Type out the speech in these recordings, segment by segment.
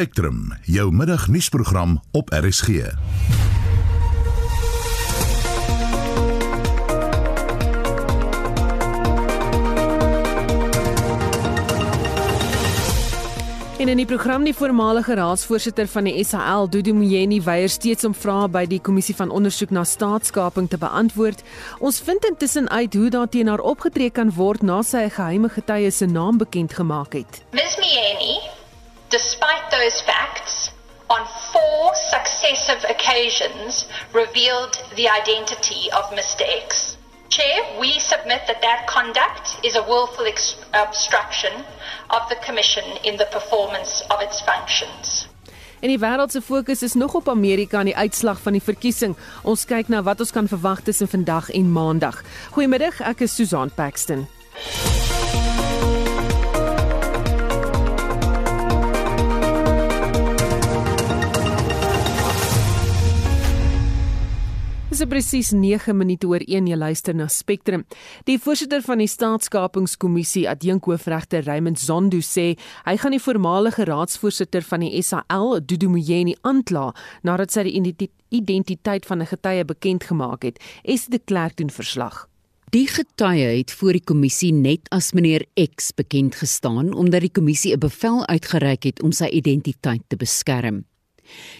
Spectrum, jou middagnuusprogram op RSG. En in die program die voormalige raadsvoorsitter van die SAL, Dudu Mjeni, weier steeds om vrae by die kommissie van ondersoek na staatskaping te beantwoord. Ons vind intussen uit hoe daar teen haar opgetree kan word na sy 'n geheime getuie se naam bekend gemaak het. Ms. Mjeni, despite those facts, on four successive occasions revealed the identity of Mr. X. Chair, we submit that that conduct is a willful ex- obstruction of the Commission in the performance of its functions. En die wêreld se fokus is nog op Amerika en die uitslag van die verkiesing. Ons kyk na wat ons kan verwag tussen vandag en Maandag. Goeiemiddag, ek is Susan Paxton. Dis presies 9 minute oor 1 jy luister na Spectrum. Die voorsitter van die Staatskapingskommissie, adjunkhoofregter Raymond Zondo sê hy gaan die voormalige raadsvoorsitter van die SAL, Dudu Mjeni, aankla nadat sy die identiteit van 'n getuie bekend gemaak het. Es de Klerk doen verslag. Die getuie het voor die kommissie net as meneer X bekend gestaan omdat die kommissie 'n bevel uitgereik het om sy identiteit te beskerm.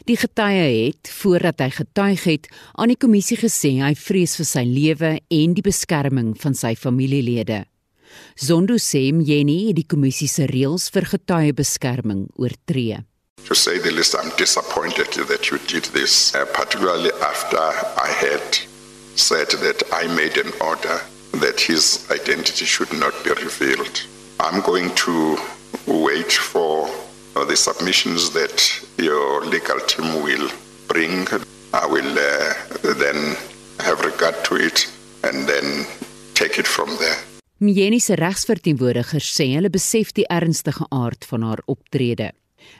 Die getuie het voordat hy getuig het aan die kommissie gesê hy vrees vir sy lewe en die beskerming van sy familielede. Zondo sê Mjeni het die kommissie se reëls vir getuiebeskerming oortree. To say the least, I'm disappointed that you did this, uh, particularly after I had said that I made an order that his identity should not be revealed. I'm going to wait for the submissions that your legal team will bring. I will uh, then have regard to it and then take it from there. Mjeni se regsverteenwoordigers sê hulle besef die ernstige aard van haar optrede.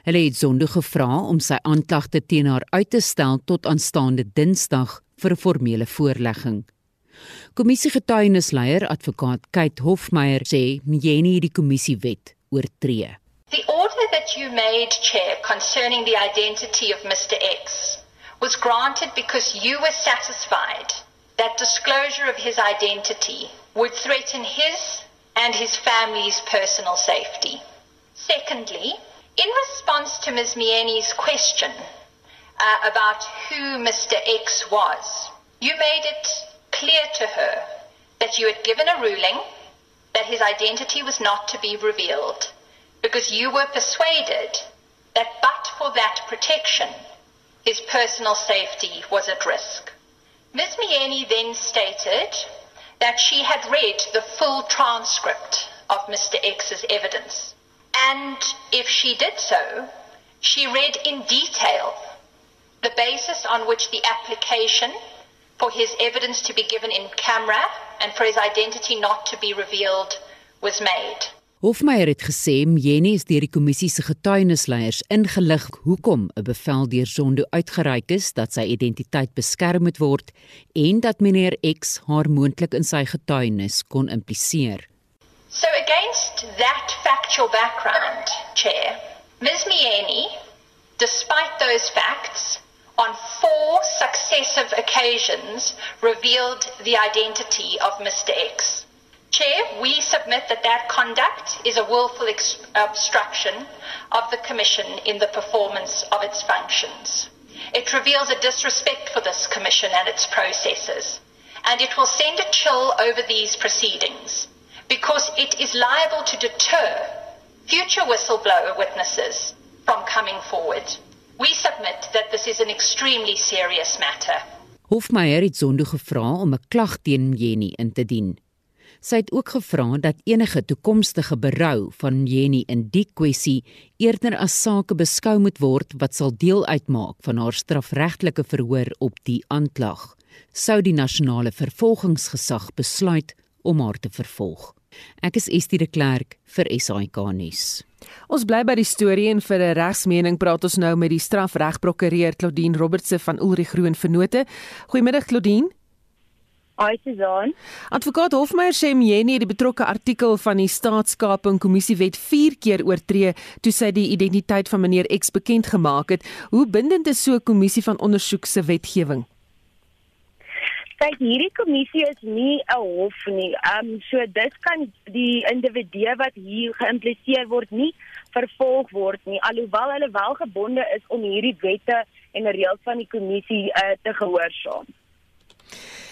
Hulle het Zondo gevra om sy aanklagte teen haar uit te stel tot aanstaande Dinsdag vir 'n formele voorlegging. Kommissiegetuienisleier advokaat Kate Hofmeyer sê Mjeni het die kommissiewet oortree. The order that you made, Chair, concerning the identity of Mr. X was granted because you were satisfied that disclosure of his identity would threaten his and his family's personal safety. Secondly, in response to Ms. Mieni's question uh, about who Mr. X was, you made it clear to her that you had given a ruling that his identity was not to be revealed because you were persuaded that but for that protection, his personal safety was at risk. Ms. Mieni then stated that she had read the full transcript of Mr. X's evidence. And if she did so, she read in detail the basis on which the application for his evidence to be given in camera and for his identity not to be revealed was made. Hofmeyer het gesê Mjeni is deur die kommissie se getuienisleiers ingelig hoekom 'n bevel deur Zondo uitgereik is dat sy identiteit beskerm moet word en dat meneer X haar moontlik in sy getuienis kon impliseer. So against that factual background, Chair, Ms. Mieni, despite those facts, on four successive occasions revealed the identity of Mr. X. Chair, we submit that that conduct is a willful ex- obstruction of the Commission in the performance of its functions. It reveals a disrespect for this Commission and its processes, and it will send a chill over these proceedings because it is liable to deter future whistleblower witnesses from coming forward. We submit that this is an extremely serious matter. Hofmeyer het Zondo gevra om 'n klag teen Jenny in te dien. Sy het ook gevra dat enige toekomstige berou van Jenny in die kwessie eerder as sake beskou moet word wat sal deel uitmaak van haar strafregtelike verhoor op die aanklag. Sou die nasionale vervolgingsgesag besluit om haar te vervolg. Ek is Estie de Klerk vir SAK nuus. Ons bly by die storie en vir 'n regsmening praat ons nou met die strafregprokureur Claudine Robertse van Ulrich Groen Vennote. Goeiemiddag Claudine. Hi Susan. Advokaat Hofmeyer sê Mjeni het die betrokke artikel van die Staatskaping Kommissiewet 4 keer oortree toe sy die identiteit van meneer X bekend gemaak het. Hoe bindend is so 'n kommissie van ondersoek se wetgewing? Kyk, hierdie kommissie is nie 'n hof nie. Ehm um, so dit kan die individu wat hier geïmpliseer word nie vervolg word nie alhoewel hulle wel gebonde is om hierdie wette en reëls van die kommissie uh, te gehoorsaam.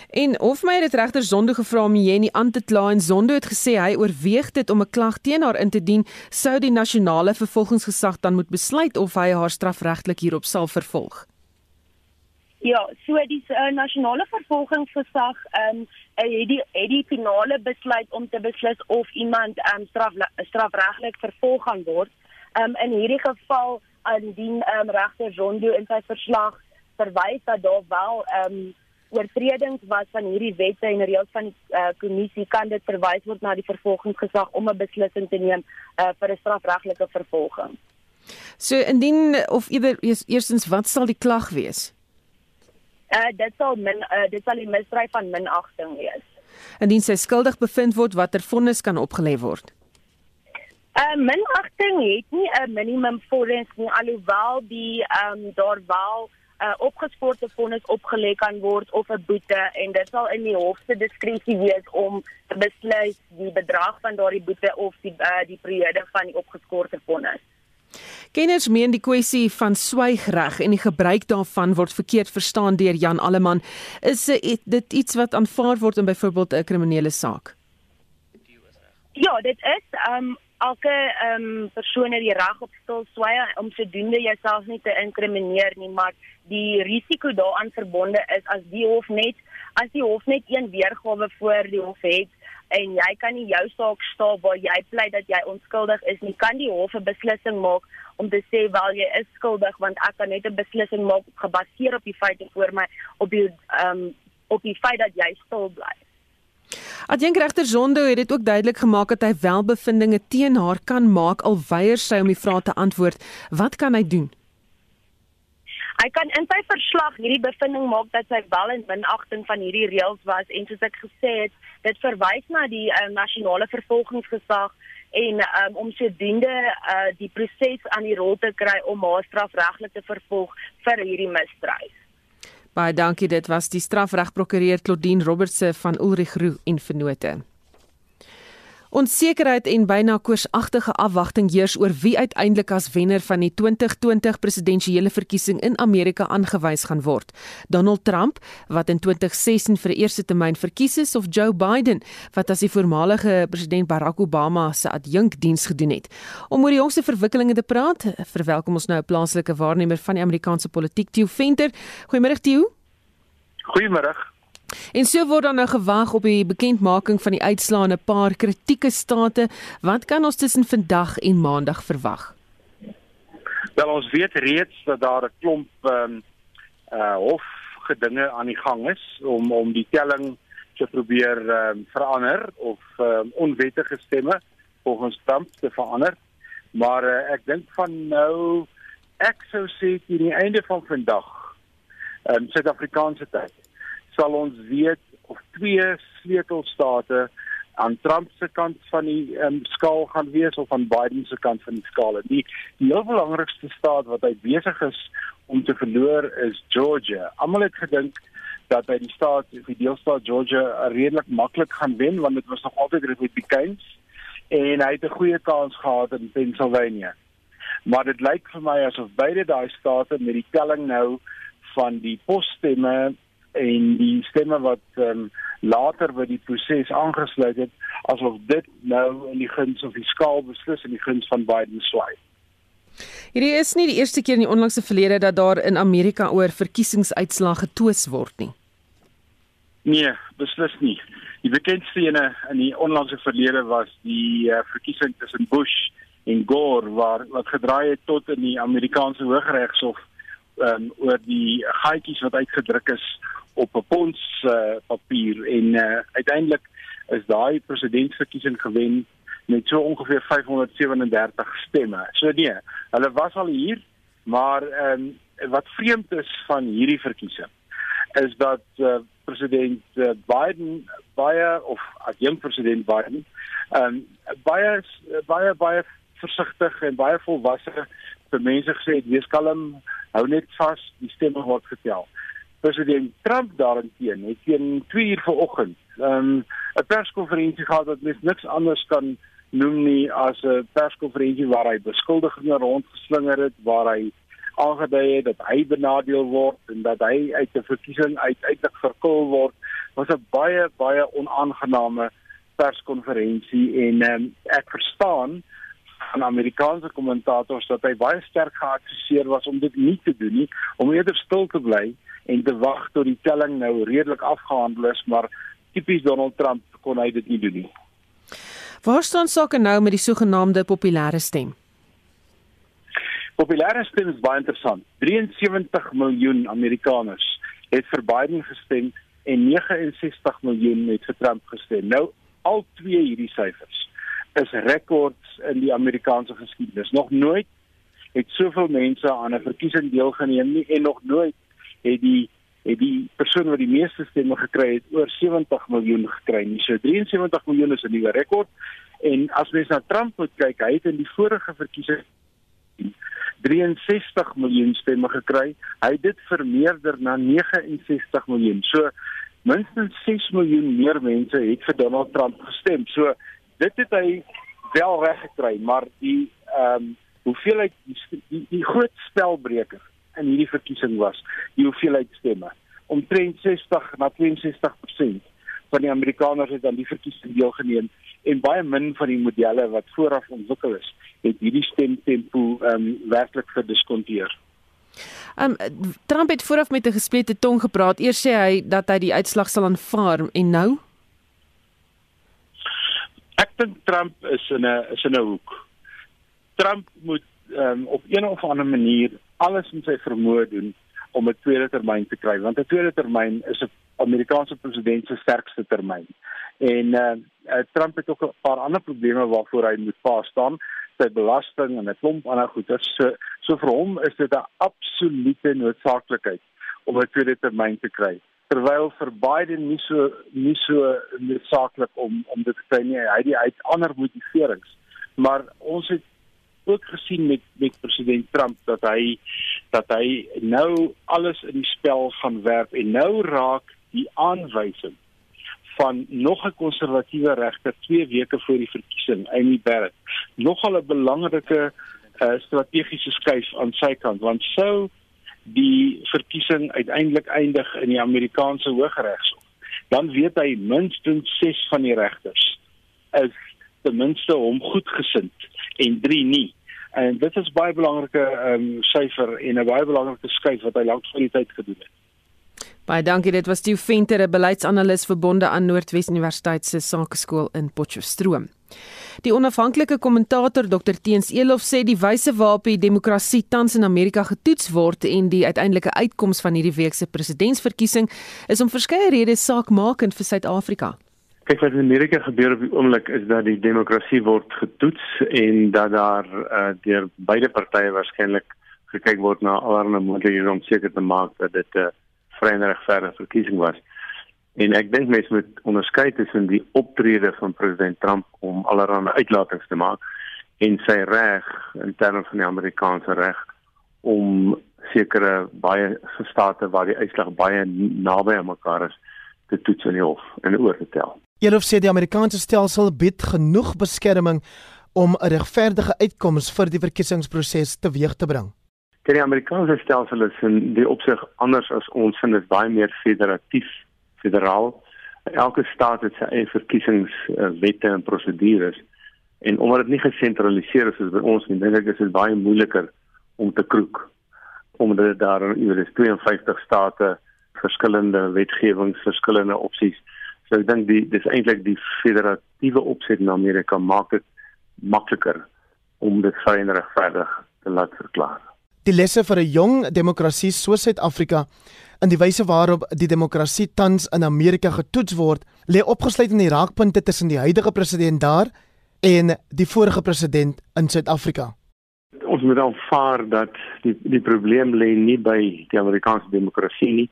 En Hofmeyer het regter Zondo gevra om Jenny aan te kla en Zondo het gesê hy oorweeg dit om 'n klag teen haar in te dien sou die nasionale vervolgingsgesag dan moet besluit of hy haar strafregtelik hierop sal vervolg. Ja, so die uh, nasionale vervolgingsgesag ehm um, het die het die finale besluit om te beslis of iemand ehm um, straf strafregtelik vervolg gaan word. Ehm um, in hierdie geval indien ehm um, regter Zondo in sy verslag verwys dat daar wel ehm um, oortredings was van hierdie wette en reëls van die uh, kommissie kan dit verwys word na die vervolgingsgesag om 'n beslissing te neem uh, vir 'n strafregtelike vervolging. So indien of eerder eerstens wat sal die klag wees? Uh dit sal min uh, dit sal die misdryf van minagting wees. Indien sy skuldig bevind word, watter vonnis kan opgelê word? Uh minagting het nie 'n minimum vonnis nie alhoewel die ehm um, daar wel 'n uh, opgespoorde vonnis opgelê kan word of 'n boete en dit sal in die hof se diskresie wees om te besluit die bedrag van daardie boete of die uh, die periode van die opgespoorde vonnis. Kenners meen die kwessie van swygreg en die gebruik daarvan word verkeerd verstaan deur Jan Alleman. Is dit iets wat aanvaar word in byvoorbeeld 'n kriminele saak? Ja, dit is um elke ehm um, persoon het die reg op stil swaai om sodoende jouself nie te inkrimineer nie, maar die risiko daaraan verbonde is as die hof net as die hof net een weergawe voor die hof het en jy kan nie jou saak staaf waar jy pleit dat jy onskuldig is nie, kan die hof 'n beslissing maak om te sê wel jy is skuldig want ek kan net 'n beslissing maak gebaseer op die feite voor my op die ehm um, op die feit dat jy stil bly. Adjunkregter Zondo het dit ook duidelik gemaak dat hy welbevindinge teen haar kan maak al weier sy om die vrae te antwoord. Wat kan hy doen? Hy kan in sy verslag hierdie bevinding maak dat sy wel in minagting van hierdie reëls was en soos ek gesê het, dit verwys na die uh, nasionale vervolgingsgesag en um, om sodoende uh, die proses aan die rol te kry om haar strafregtelik te vervolg vir hierdie misdryf. Baie dankie. Dit was die strafregprokureur Claudine Robertse van Ulrich Roo en Vennote. Onsekerheid en byna koorsagtige afwagting heers oor wie uiteindelik as wenner van die 2020 presidentsiële verkiesing in Amerika aangewys gaan word. Donald Trump, wat in 2016 vir 'n eerste termyn verkies is, of Joe Biden, wat as die voormalige president Barack Obama se adjunkdiens gedoen het. Om oor die jongste verwikkelinge te praat, verwelkom ons nou 'n plaaslike waarnemer van die Amerikaanse politiek, Theo Venter. Goeiemôre Theo. Goeiemôre. En so word dan nou gewag op die bekendmaking van die uitslae in 'n paar kritieke state. Wat kan ons tussen vandag en maandag verwag? Wel ons weet reeds dat daar 'n klomp ehm um, uh hofgedinge aan die gang is om om die telling te probeer ehm um, verander of ehm um, onwettige stemme volgens Trump te verander. Maar uh, ek dink van nou ek sou sê teen die einde van vandag ehm um, Suid-Afrikaanse tyd sal ons weet of twee sleutelstate aan Trump se kant van die um, skaal gaan wees of aan Biden se kant van die skaal. Die die heel belangrikste staat wat hy besig is om te verloor is Georgia. Almal het gedink dat hy die staat, die deelstaat Georgia redelik maklik gaan wen want dit was nog altyd Republikeins en hy het 'n goeie kans gehad in Pennsylvania. Maar dit lyk vir my asof beide daai state met die telling nou van die posstemme en die stemme wat um, later by die proses aangesluit het asof dit nou in die guns of die skaal beslis in die guns van Biden swaai. Hierdie is nie die eerste keer in die onlangse verlede dat daar in Amerika oor verkiesingsuitslae getwis word nie. Nee, beslis nie. Die bekendste ene in die onlangse verlede was die uh, verkiesing tussen Bush en Gore waar wat gedraai het tot in die Amerikaanse Hooggeregshof um, oor die gaatjies wat uitgedruk is op 'n pons uh, papier en uh, uiteindelik is daai presidentsverkiesing gewen met so ongeveer 537 stemme. So nee, hulle was al hier, maar ehm um, wat vreemd is van hierdie verkiesing is dat uh, president uh, Biden baie of adjunkt president Biden ehm um, baie baie baie versigtig en baie volwasse vir mense gesê het wees kalm hou net vas die stemme word getel. President Trump daarteen het teen 2 uur vanoggend ehm um, 'n perskonferensie gehad wat mens niks anders kan noem nie as 'n perskonferensie waar hy beskuldigings rondgeslinger het waar hy aangedui het dat hy benadeel word en dat hy uit 'n verkiesing uiteindelik verkil word. Was 'n baie baie onaangename perskonferensie en um, ek verstaan van Amerikaanse kommentators dat hy baie sterk geadviseer was om dit nie te doen nie om eerder stil te bly en te wag tot die telling nou redelik afgehandel is maar tipies Donald Trump kon hy dit nie doen nie Waar staan sake nou met die sogenaamde populêre stem? Populêre stem is baie interessant. 73 miljoen Amerikaners het vir Biden gestem en 69 miljoen het vir Trump gestem. Nou al twee hierdie syfers is rekords in die Amerikaanse geskiedenis. Nog nooit het soveel mense aan 'n verkiesing deelgeneem nie en nog nooit het die het die persoon wat die meeste stemme gekry het oor 70 miljoen gekry. Nie so 73 miljoen is 'n nuwe rekord. En as mens na Trump moet kyk, hy het in die vorige verkiesing 63 miljoen stemme gekry. Hy het dit vermeerder na 69 miljoen. So minstens 6 miljoen meer mense het vir Donald Trump gestem. So dit het hy wel reg gekry, maar die ehm um, hoeveelheid die, die, die groot spelbreker in hierdie verkiesing was die hoeveelheid stemme omtrent 60 na 62% van die Amerikaners het aan die verkiesing deelgeneem en baie min van die modelle wat vooraf ontwikkel is het hierdie stemtempo ehm um, werklik gediskonteer. Um Trump het vooraf met 'n gesplete tong gepraat. Eers sê hy dat hy die uitslag sal aanvaar en nou Ek dink Trump is in 'n is in 'n hoek. Trump moet um, op een of ander manier alles in sy vermoë doen om 'n tweede termyn te kry want 'n tweede termyn is 'n Amerikaanse president se sterkste termyn. En uh, uh Trump het ook 'n paar ander probleme waarvoor hy moet pas staan, sy belasting en 'n klomp ander goeder. So so vir hom is dit 'n absolute noodsaaklikheid om 'n tweede termyn te kry. Terwyl vir Biden nie so nie so noodsaaklik om om dit te kry nie. Hy het die uit ander motiverings. Maar ons het ook gesien met met president Trump dat hy dat hy nou alles in die spel gaan werp en nou raak die aanwysing van nog 'n konservatiewe regter 2 weke voor die verkiesing, Amy Barrett, nogal 'n belangrike uh, strategiese skuif aan sy kant want sou die verkiesing uiteindelik eindig in die Amerikaanse Hooggeregshof, dan weet hy minstens 6 van die regters is ten minste hom goedgesind en 3 nie. En dit is baie belangrike ehm um, syfer en 'n baie belangrike skuif wat hy lank voor die tyd gedoen het. Baie dankie. Dit was Stu Venter, 'n beleidsanalis verbonde aan Noordwes Universiteit se Sakeskool in Potchefstroom. Die onafhanklike kommentator Dr Teens Elof sê die wyse waarop die demokrasie tans in Amerika getoets word en die uiteindelike uitkoms van hierdie week se presidentsverkiesing is om verskeie redes saakmakend vir Suid-Afrika. Kyk wat in Amerika gebeur op die oomblik is dat die demokrasie word getoets en dat daar uh, deur beide partye waarskynlik gekyk word na allerlei moontlikhede om seker te maak dat dit 'n uh, vry en regverdige verkiesing was. En ek dink mense moet onderskei tussen die optrede van president Trump om allerlei uitlatings te maak en sy reg in terme van die Amerikaanse reg om sekere baie state waar die uitslag baie naby aan mekaar is te toets in die hof en oor te tel. Hierop sê die Amerikaanse stelsel bied genoeg beskerming om 'n regverdige uitkoms vir die verkiesingsproses teweeg te bring. Kyk, die Amerikaanse stelsel is in die opsig anders as ons en dit is baie meer federatief, federaal. Elke staat het sy eie verkiesingswette en prosedures en omdat dit nie gesentraliseer is soos by ons nie, dink ek is dit baie moeiliker om te kroek omdat daar oor is 52 state verskillende wetgewings, verskillende opsies. So ek dink die dis eintlik die federatiewe opset in Amerika maak dit makliker om dit vry en regverdig te laat verklaar die lesse vir 'n jong demokrasie soos Suid-Afrika in die wyse waarop die demokrasie tans in Amerika getoets word, lê opgesluit in die raakpunte tussen die huidige president daar en die vorige president in Suid-Afrika. Ons moet aanvaar dat die die probleem lê nie by die Amerikaanse demokrasie nie.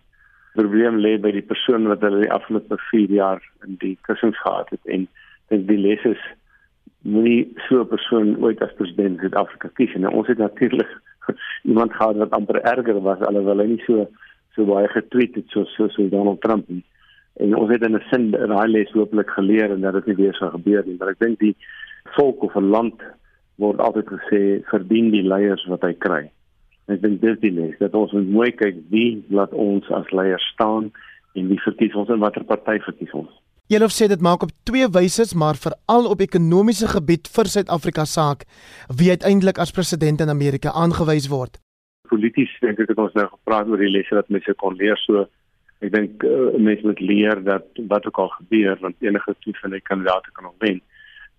probleem lê by die persoon wat hulle die afgelope 4 jaar in die kussings gehad het en dit die les is moenie so 'n persoon ooit as president in Suid-Afrika kies en ons het natuurlik iemand gehad wat amper erger was alhoewel hy nie so so baie getweet het so so, so Donald Trump nie. En ons het in 'n sin daai les hopelik geleer en dat dit nie weer sal gebeur nie maar ek dink die volk of 'n land word altyd gesê verdien die leiers wat hy kry. Ek dink dis die les dat ons moet mooi kyk wie laat ons as leiers staan en wie verkies ons en watter party verkies ons Jelof sê dit maak op twee wyse maar veral op ekonomiese gebied vir Suid-Afrika saak wie uiteindelik as president in Amerika aangewys word. Polities dink ek het ons nou gepraat oor die lesse wat mense kon leer. So ek dink uh, mense moet leer dat wat ook al gebeur want enige twee van die kandidaate kan nog wen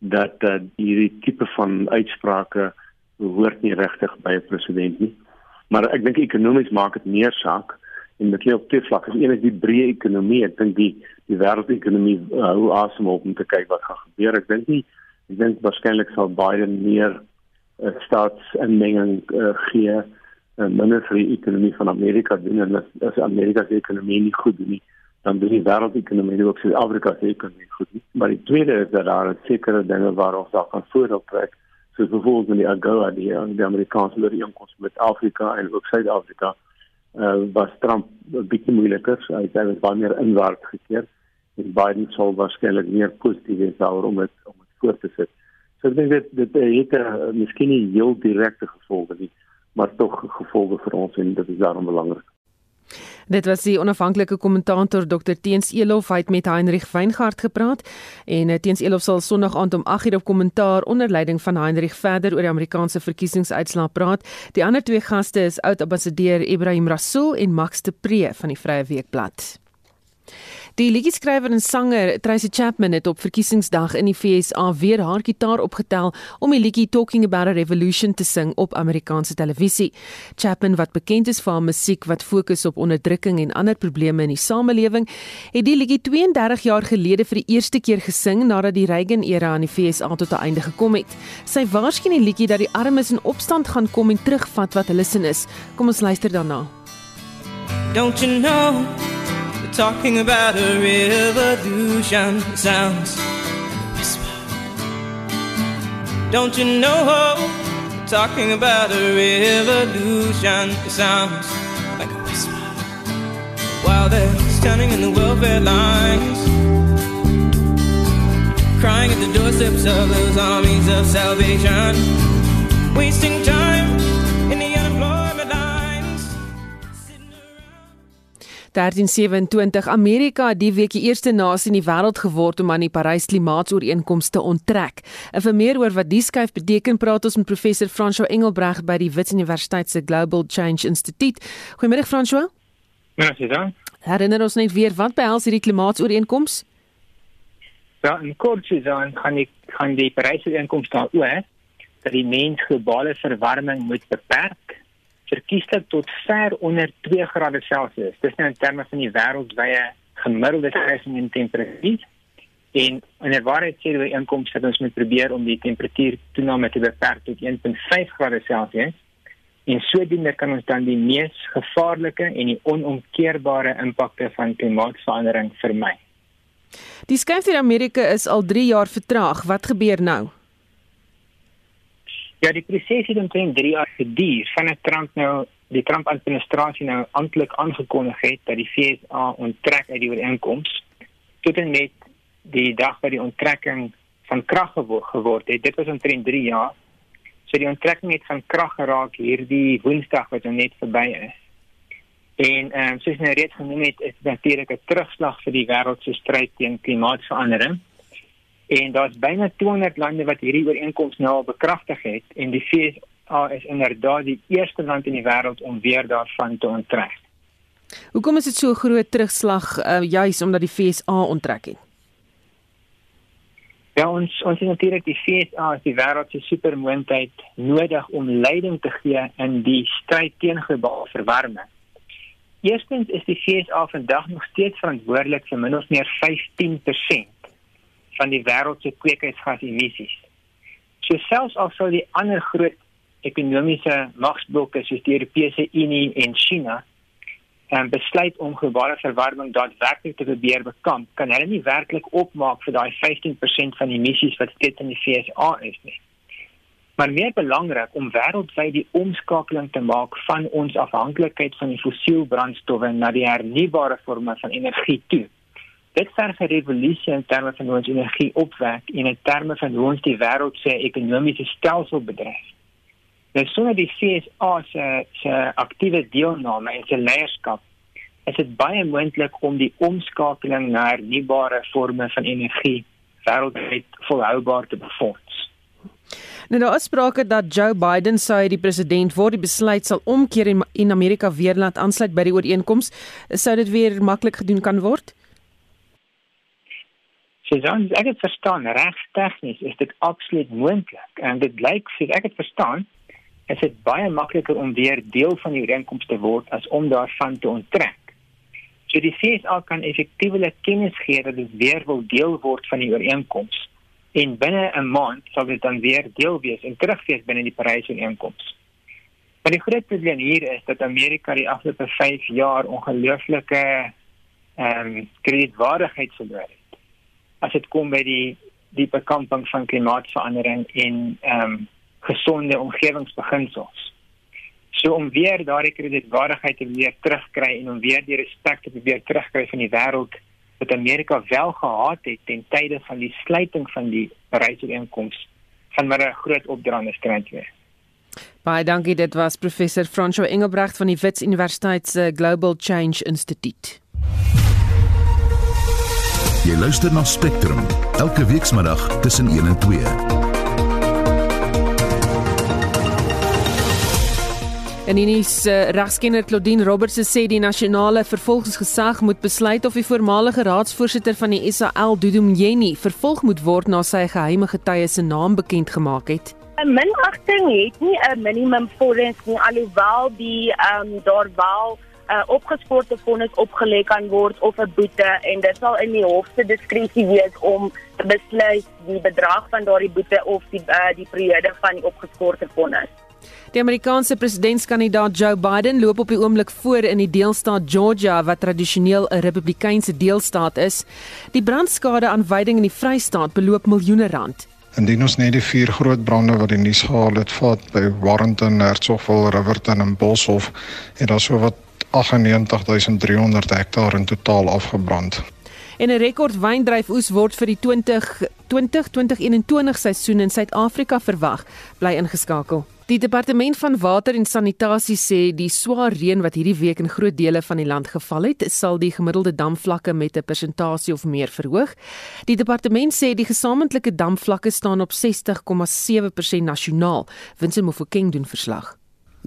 dat uh, hierdie tipe van uitsprake behoort nie regtig by 'n president nie. Maar ek dink ekonomies maak dit meer saak en dit lê op twee vlakke. Een is die breë ekonomie. Ek dink die die wêreldekonomie uh, hou asem op om te kyk wat gaan gebeur ek dink nie ek dink waarskynlik sal baie meer uh, staatsinmenging uh, gee en minder vir die ekonomie van Amerika doen en as, as Amerika se ekonomie nie goed doen nie, dan doen die wêreldekonomie ook Suid-Afrika se ekonomie goed nie. Maar die tweede is dat daar sekere dinge waar ons daar kan voordeel trek, soos byvoorbeeld in die AGOA, die, die Amerikaanse ooreenkoms met Afrika en ook Suid-Afrika, uh, was Trump 'n bietjie moeiliker. Hy het baie meer inwaarts gekeer en Biden sou waarskynlik meer positief wees daaroor om dit om dit voort te sit. So ek dink dit dit het 'n uh, miskien nie heel direkte gevolge nie maar tog gevolge vir ons en dit is daarom belangrik. Dit was die onafhanklike kommentator Dr Teens Elof het met Heinrich Weingart gepraat en eh, Teens Elof sal Sondag aand om 8:00 op kommentaar onder leiding van Heinrich verder oor die Amerikaanse verkiesingsuitslae praat. Die ander twee gaste is oud ambassadeur Ibrahim Rasool en Max de Pre van die Vrye Weekblad. Die liedjie-skrywer en sanger Tracy Chapman het op verkiesingsdag in die FSA weer haar gitaar opgetel om die liedjie Talking About a Revolution te sing op Amerikaanse televisie. Chapman, wat bekend is vir haar musiek wat fokus op onderdrukking en ander probleme in die samelewing, het die liedjie 32 jaar gelede vir die eerste keer gesing nadat die Reagan-era in die FSA tot 'n einde gekom het. Sy waarskyn die liedjie dat die armes in opstand gaan kom en terugvat wat hulle sin is. Kom ons luister daarna. Don't you know talking about a revolution sounds like a whisper. Don't you know? Talking about a revolution sounds like a whisper. While they're standing in the welfare lines, crying at the doorsteps of those armies of salvation, wasting time 1327 Amerika het die week die eerste nasie in die wêreld geword om aan die Parys Klimaatsooreenkoms te onttrek. En vir meer oor wat die skuif beteken, praat ons met professor François Engelbreg by die Wits Universiteit se Global Change Institute. Goeiemôre François. Ja, sien dan. Herinner ons net weer wat behels hierdie klimaatsooreenkoms? Ja, in kort sê dan kan ek kan die Parys Ooreenkoms daaroor dat die mens globale verwarming moet beperk verkieslik tot ver onder 2 grade Celsius. Dis nou in terme van die wêreldwye gemiddelde stygings in temperatuur. En in 'n waarheid sê die inkomste dat ons moet probeer om die temperatuur toename te beperk tot 1.5 grade Celsius. En sodoende kan ons dan die mees gevaarlike en die onomkeerbare impakte van klimaatsverandering vermy. Die skuif in Amerika is al 3 jaar vertraag. Wat gebeur nou? Ja, die proses het omtrent 3 jaar geduur vanaf Trump nou die Trump administrasie nou amptelik aangekondig het dat die FSA onttrek uit die ooreenkoms tot en met die dag wat die onttrekking van krag geword het. Dit was omtrent 3 jaar. So die onttrekking het van krag geraak hierdie Woensdag wat nou net verby is. En ehm um, soos nou reeds genoem het, is dit natuurlik 'n terugslag vir die wêreld se stryd teen klimaatsverandering. En daar's byna 200 lande wat hierdie ooreenkoms nou al bekragtig het en die VSA is inderdaad die eerste land in die wêreld om weer daarvan te onttrek. Hoekom is dit so groot terugslag uh, juis omdat die VSA onttrek het? Ja, ons ons het natuurlik die VSA as die wêreld se supermoondheid nodig om leiding te gee in die stryd teen globale verwarming. Eerstens is die VSA vandag nog steeds verantwoordelik vir min of meer 15% van die wêreld se kweekhuisgasemissies. So selfs al sou die ander groot ekonomiese magsblokke soos die Europese Unie en China um, besluit om globale verwarming daadwerklik te probeer bekamp, kan hulle nie werklik opmaak vir daai 15% van emissies wat steeds in die FSA is nie. Maar meer belangrik om wêreldwyd die omskakeling te maak van ons afhanklikheid van die fossiel brandstowwe na die hernubare vorme van energie toe. Dit verg 'n revolusie in terme van hoe ons energie opwek en in terme van hoe ons die wêreld se ekonomiese stelsel bedryf. Nou sonder die CSA se se aktiewe deelname en se leierskap is dit baie moontlik om die omskakeling na hernubare vorme van energie wêreldwyd volhoubaar te befonds. Nou daar is sprake dat Joe Biden sou die president word, die besluit sal omkeer en in Amerika weer laat aansluit by die ooreenkoms. Sou dit weer maklik gedoen kan word? Sesans, ek het verstaan reg tegnies is dit absoluut moontlik en dit lyk soos ek het verstaan is dit baie makliker om weer deel van die ooreenkoms te word as om daarvan te onttrek. So die CSA kan effektiewelik kennis gee dat dit weer wil deel word van die ooreenkoms en binne 'n maand sal dit dan weer deel wees en terugwees binne die Parys ooreenkoms. Maar die groot probleem hier is dat Amerika die afgelope 5 jaar ongelooflike ehm um, kredietwaardigheid verloor het as dit kom by die die bekamping van klimaatsverandering en ehm um, gesonde omgewingsbeginsels. So om weer daardie kredietwaardigheid te weer terugkry en om weer die respek te probeer terugkry van die wêreld wat Amerika wel gehad het ten tye van die sluiting van die Parys-ooreenkoms van maar 'n groot opdraande strand weer. Baie dankie dit was professor François Engelbrecht van die Wits Universiteit se Global Change Institute. Jy luister na Spectrum elke weekmiddag tussen 1 en 2. En in die uh, regskenner Claudine Roberts sê die nasionale vervolgingsgesag moet besluit of die voormalige raadsvoorsitter van die SAL Dudu Mjeni vervolg moet word na sy geheime getuie se naam bekend gemaak het. 'n Minagting het nie 'n minimum vonnis nie alhoewel die ehm um, daar wel 'n uh, opgespoorde vonnis opgelê kan word of 'n boete en dit sal in die hof se diskresie wees om te besluit die bedrag van daardie boete of die uh, die periode van die opgespoorde vonnis. Die Amerikaanse presidentskandidaat Joe Biden loop op die oomblik voor in die deelstaat Georgia wat tradisioneel 'n Republikeinse deelstaat is. Die brandskade aan veiding in die Vrystaat beloop miljoene rand. Indien ons net die vier groot brande wat die nuus gehaal het vat by Warrenton, Hertsgville, Riverton en Boshoff, het daar so wat 98300 hektaar in totaal afgebrand. En 'n rekord wyndryfoes word vir die 2020-2021 seisoen in Suid-Afrika verwag, bly ingeskakel. Die departement van water en sanitasie sê die swaar reën wat hierdie week in groot dele van die land geval het, sal die gemiddelde damvlakke met 'n persentasie of meer verhoog. Die departement sê die gesamentlike damvlakke staan op 60,7% nasionaal. Winsin Mofokeng doen verslag.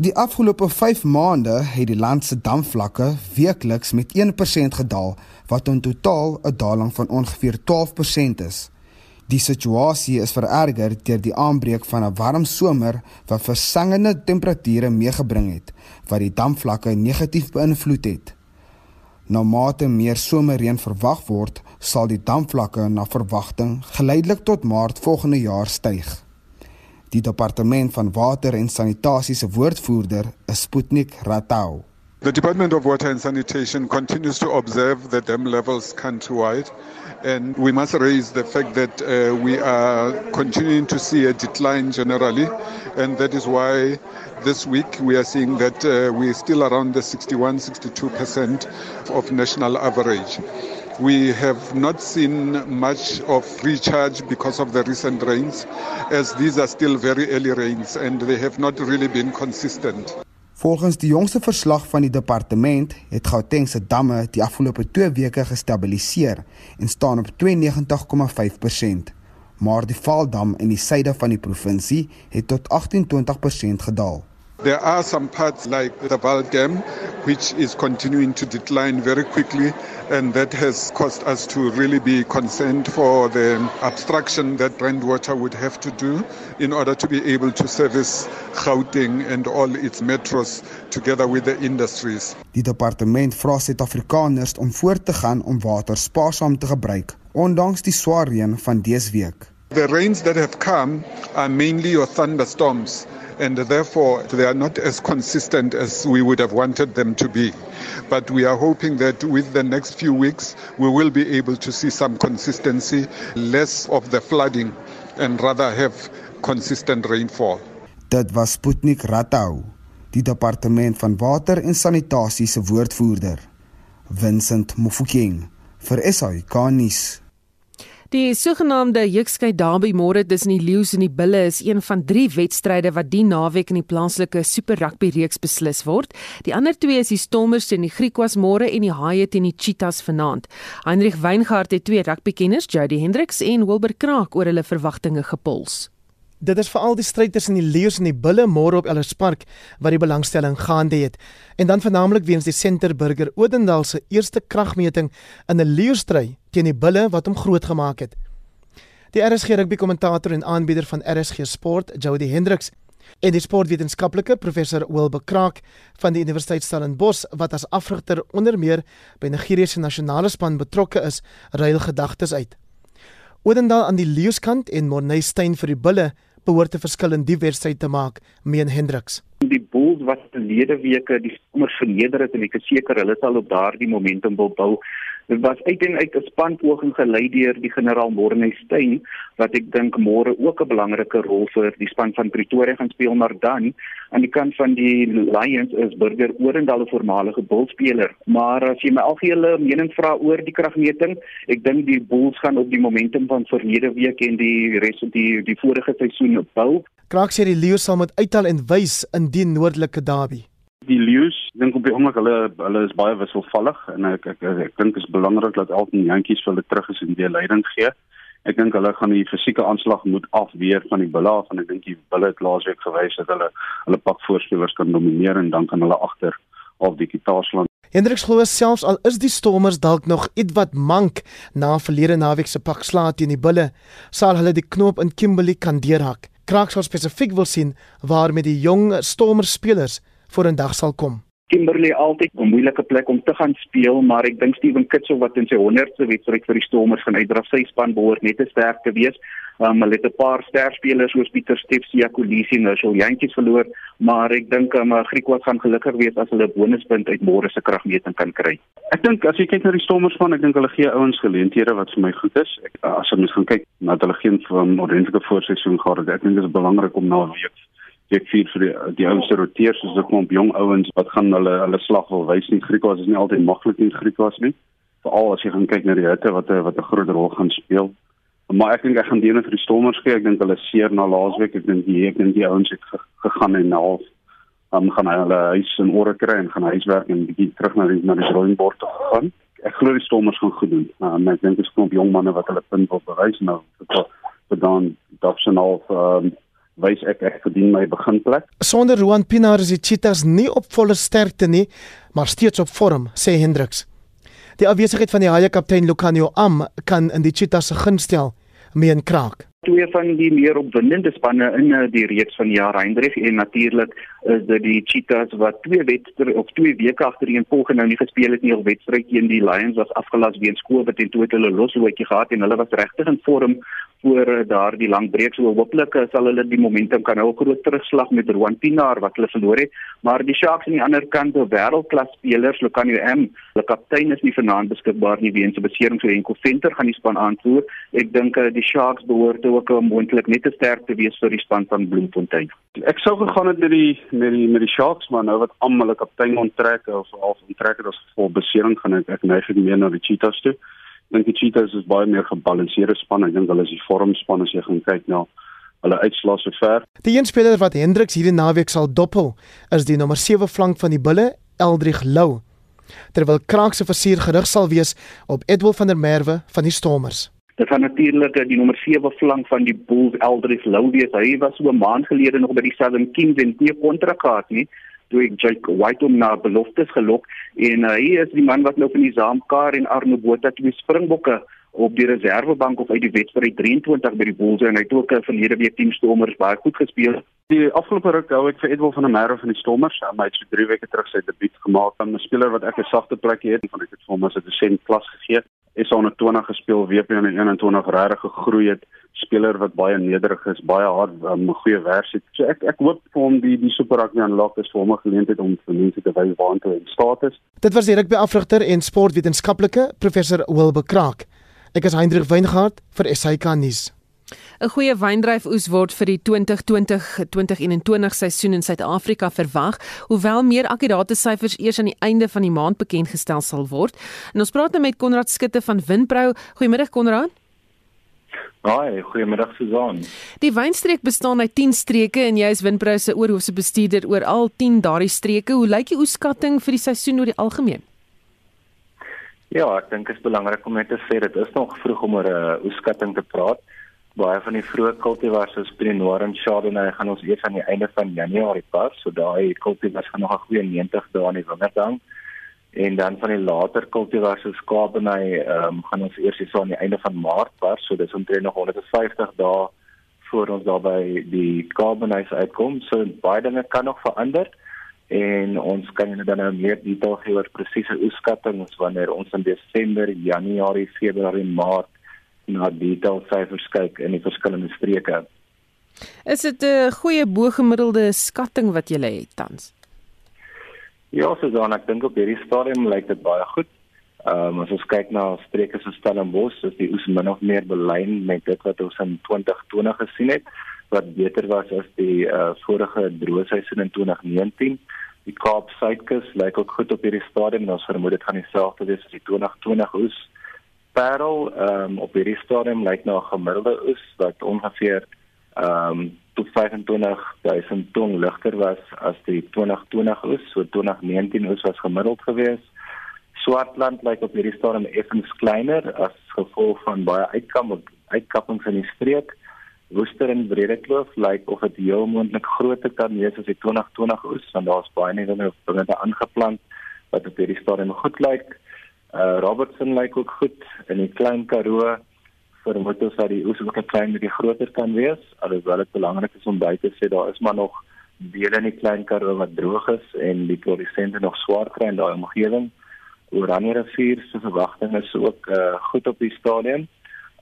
Die afgelope 5 maande het die land se damvlakke weekliks met 1% gedaal, wat in totaal 'n daling van ongeveer 12% is. Die situasie is vererger deur die aanbreek van 'n warm somer wat versangende temperature meegebring het, wat die damvlakke negatief beïnvloed het. Na mate meer somerreën verwag word, sal die damvlakke na verwagting geleidelik tot Maart volgende jaar styg. Die departement van water en sanitasie se woordvoerder is Sputnik Ratau. The Department of Water and Sanitation continues to observe the dam levels countrywide and we must raise the fact that uh, we are continuing to see a decline generally and that is why this week we are seeing that uh, we're still around the 61 62% of national average. We have not seen much of recharge because of the recent rains, as these are still very early rains and they have not really been consistent. Volgens die jongste verslag van die departement het Gauteng se damme die afgelope 2 weke gestabiliseer en staan op 92,5%. Maar die Vaaldam in die suide van die provinsie het tot 28% gedaal. There are some parts like the Val Dam which is continuing to decline very quickly and that has caused us to really be concerned for the obstruction that Brandwater would have to do in order to be able to service Gauteng and all its metros together with the industries. Die departement vra Suid-Afrikaners om voort te gaan om water spaarsaam te gebruik ondanks die swaar reën van dese week. The rains that have come are mainly your thunderstorms and therefore they are not as consistent as we would have wanted them to be. But we are hoping that with the next few weeks, we will be able to see some consistency, less of the flooding, and rather have consistent rainfall. Dit was Sputnik Ratau, die departement van water en sanitasie se woordvoerder, Vincent Mofokeng vir SAK nuus. Die sogenaamde Jukskei Derby môre tussen die Lions en die Bulle is een van 3 wedstryde wat die naweek in die plaaslike Super Rugby reeks beslis word. Die ander twee is die Stormers teen die Griquas môre en die Haie teen die Cheetahs vanaand. Heinrich Weingart het twee rugbykenners, Jody Hendricks en Wilbur Kraak oor hulle verwagtinge gepols. Dit is veral die stryd tussen die leeu's en die bulle môre op Ellis Park wat die belangstelling gaande het. En dan vernaamlik weens die Centerburger Odendaal se eerste kragmeting in 'n leeustryd teen die bulle wat hom groot gemaak het. Die RSG rugby kommentator en aanbieder van RSG Sport, Jody Hendricks, en die sportwetenskaplike professor Wilbur Kraak van die Universiteit Stellenbosch wat as afrigter onder meer by Nigerië se nasionale span betrokke is, ruil gedagtes uit. Odendaal aan die leeuskant en Morney Steyn vir die bulle behoort 'n verskil in die wedstryd te maak, meen Hendriks. Die Bulls wat verlede weke die sommer verneder het en ek is seker hulle sal op daardie momentum wil bou. Dit was uiteindelik 'n spanpoging gelei deur die generaal Morney Steyn wat ek dink môre ook 'n belangrike rol vir die span van Pretoria gaan speel, maar dan aan die kant van die Lions is Burger Orendal 'n voormalige Bullspeler. Maar as jy my algehele mening vra oor die kragmeting, ek dink die Bulls gaan op die momentum van verlede week en die res van die die vorige seisoen bou. Kraak sê die Lions sal moet uithaal en wys in die noordelike derby. Die Lions dink op die oomblik hulle hulle is baie wisselvallig en ek ek ek, ek dink is belangrik dat Elton Jantjies vir hulle terug is en weer leiding gee. Ek dink hulle gaan die fisieke aanslag moet afweer van die Bulle af en ek dink die Bulle het laasweek gewys dat hulle hulle pak voorspelers kan domineer en dan kan hulle agter op die Kitaasland. Hendriks glo selfs al is die Stormers dalk nog ietwat mank na verlede naweek se pak slaat teen die Bulle, sal hulle die knoop in Kimberley kan deurhak. Kraak sal spesifiek wil sien waar met die jong Stormers spelers voor 'n dag sal kom. Kimberley altyd 'n moeilike plek om te gaan speel, maar ek dink Steven Kitsel wat in sy 100ste wedstryd vir die Stormers gaan uitdra, sy span behoort net te sterk te wees. Um, hulle het 'n paar sterspelers soos Pieter Steps, Jacolisi en Nigel Jantjies verloor, maar ek dink um, Griekwas gaan gelukkig wees as hulle 'n bonuspunt uit môre se kragmeting kan kry. Ek dink as jy kyk na die Stormers van, ek dink hulle gee ouens geleenthede wat vir my goed is. Ek as ons gaan kyk na hulle geen van ordentlike voorseisoen gehad het, ek dink dit is belangrik om na 'n week week 4 vir die die ouste roteer soos 'n klomp jong ouens wat gaan hulle hulle slag wil wys nie. Griekwas is nie altyd maklik in Griekwas nie. Veral as jy gaan kyk na die hitte wat wat 'n groot rol gaan speel. Maar ek dink ek gaan deel vir die stormers gee. Ek dink hulle seer na laasweek. Ek dink die ek dink die ouens het gegaan en half um, gaan hulle huis in orde kry en gaan huiswerk en bietjie terug na die na die drawing board toe gaan. Ek glo die stormers gaan goed doen. Um, ek dink dit is klomp jong manne wat hulle punt wil bewys. Nou vir dan Dobson of um, wys ek ek verdien my beginplek. Sonder Roan Pinaar is die Cheetahs nie op volle sterkte nie, maar steeds op vorm, sê Hendriks. Die afwesigheid van die Haie kaptein Lucanio Am kan in die Cheetahs se gunst stel, meen Kraak. Twee van die meer opwindende spanne in eh, die reeks van jaar Hendrik en natuurlik is dit die Cheetahs wat twee wedstryde of twee weke agtereen volgens nou nie gespeel het nie op wedstryd teen die Lions was afgelas weens COVID en toe het hulle losloetjie gehad en hulle was regtig in vorm voor eh, daardie lang breek so hopelik eh, sal hulle die momentum kan hou. 'n groot terugslag met Rowan Pinaar wat hulle verloor het. Maar die Sharks aan die ander kant op wêreldklas spelers Lucanio M hulle kaptein is nie vanaand beskikbaar nie weens 'n besering so enkel venter gaan die span aanvoer. Ek dink eh, die Sharks behoort ook moontlik net te sterk te wees vir die span van Bloemfontein ek sou gegaan het met die met die met die Sharks maar nou wat almal hulle kaptein onttrek of al onttrek het as gevolg besering gaan ek ek neig meer na die Cheetahs toe dink die Cheetahs is baie meer gebalanseerde span. Ek dink hulle is die vormspan as jy gaan kyk na hulle uitslae sover. Die een speler wat Hendriks hierdie naweek sal dophou, is die nommer 7 flank van die Bulle, Eldrich Lou. Terwyl Kraak se versier gerig sal wees op Edwil van der Merwe van die Stormers. Dit gaan natuurlik die nommer 7 flank van die Bulls, Eldrich Lou wees. Hy was so 'n maand gelede nog by die Southern Kings en nie 'n kontrak gehad nie toe ek Jake White om na beloftes gelok en uh, hy is die man wat nou van die Zaamkar en Arno Botha twee Springbokke op die reservebank of uit die wedstryd 23 by die Bulls en hy het ook 'n verlede week teen Stormers baie goed gespeel. Die afgelope ruk hou ek vir Edwin van der Merwe van die Stormers. Hy het so 3 weke terug sy debuut gemaak 'n speler wat ek 'n sagte plekkie het en van ek het vir hom as 'n desent klas gegee. SA20 gespeel, WP in 21 regtig gegroei het, speler wat baie nederig is, baie hard, um, goeie vers het. So ek ek hoop vir hom die die Super Rugby aanlok is vir hom 'n geleentheid om vir mense te wys waartoe hy staat is. Dit was die rugbyafrigter en sportwetenskaplike professor Wilbe Kraak. Ek is Hendrik Weingart vir SAK nuus. 'n Goeie wyndryfoes word vir die 2020-2021 seisoen in Suid-Afrika verwag, hoewel meer akkurate syfers eers aan die einde van die maand bekend gestel sal word. En ons praat nou met Konrad Skutte van Winpro. Goeiemiddag Konrad. Haai, goeiemiddag Susan. Die wynstreek bestaan uit 10 streke en jy is Winpro se oorhoofse bestuurder oor al 10 daardie streke. Hoe lyk die oeskatting vir die seisoen oor die algemeen? Ja, ek dink dit is belangrik om net te sê dit is nog vroeg om oor 'n uh, oeskatting te praat baie van die vroeë kultivars soos Pinot Noir en Chardonnay gaan ons eers aan die einde van Januarie pas, so daai kultivars gaan nog 'n goeie 90 dae in die wingerd hang. En dan van die later kultivars soos Cabernet, ehm um, gaan ons eers hier so aan die einde van Maart pas, so dis omtrent nog 150 dae voor ons daarby die Cabernet uitkom. So baie dinge kan nog verander en ons kan julle dan nou meer detail gee oor presiese oeskattinge wanneer ons in Desember, Januarie, Februarie, Maart na detail syfers kyk in die verskillende streke. Is dit 'n goeie bo-gemiddelde skatting wat jy het tans? Ja, so dan ek dink op hierdie stadium lyk dit baie goed. Ehm um, as ons kyk na streke so Stellenbosch, is die oes min of meer belyn met dit wat ons in 2020 gesien het, wat beter was as die uh, vorige droë seisoen in 2019. Die Kaap Suidkus lyk ook goed op hierdie stadium en ons vermoed dit gaan dieselfde wees as die 2020 oes. Parel um, op hierdie stadium lyk na 'n gemiddelde oes wat ongeveer ehm um, tot 25000 ton ligter was as die 2020 oes, so 2019 oes was gemiddeld geweest. Swartland lyk op hierdie stadium effens kleiner as gevolg van baie uitkom uitkappings in die streek. Woester en Bredekloof lyk of dit heel moontlik groter kan wees as die 2020 oes, want daar's baie nuwe dinge aangeplant wat op hierdie stadium goed lyk. Uh Robertson lyk ook goed in die klein Karoo vermoed ons dat die oes ook 'n klein bietjie groter kan wees. Alhoewel dit belangrik is om by te sê daar is maar nog dele in die klein Karoo wat droog is en die produsente nog swaar kry in daai omgewing. Oranje rivier se verwagting is ook uh goed op die stadium.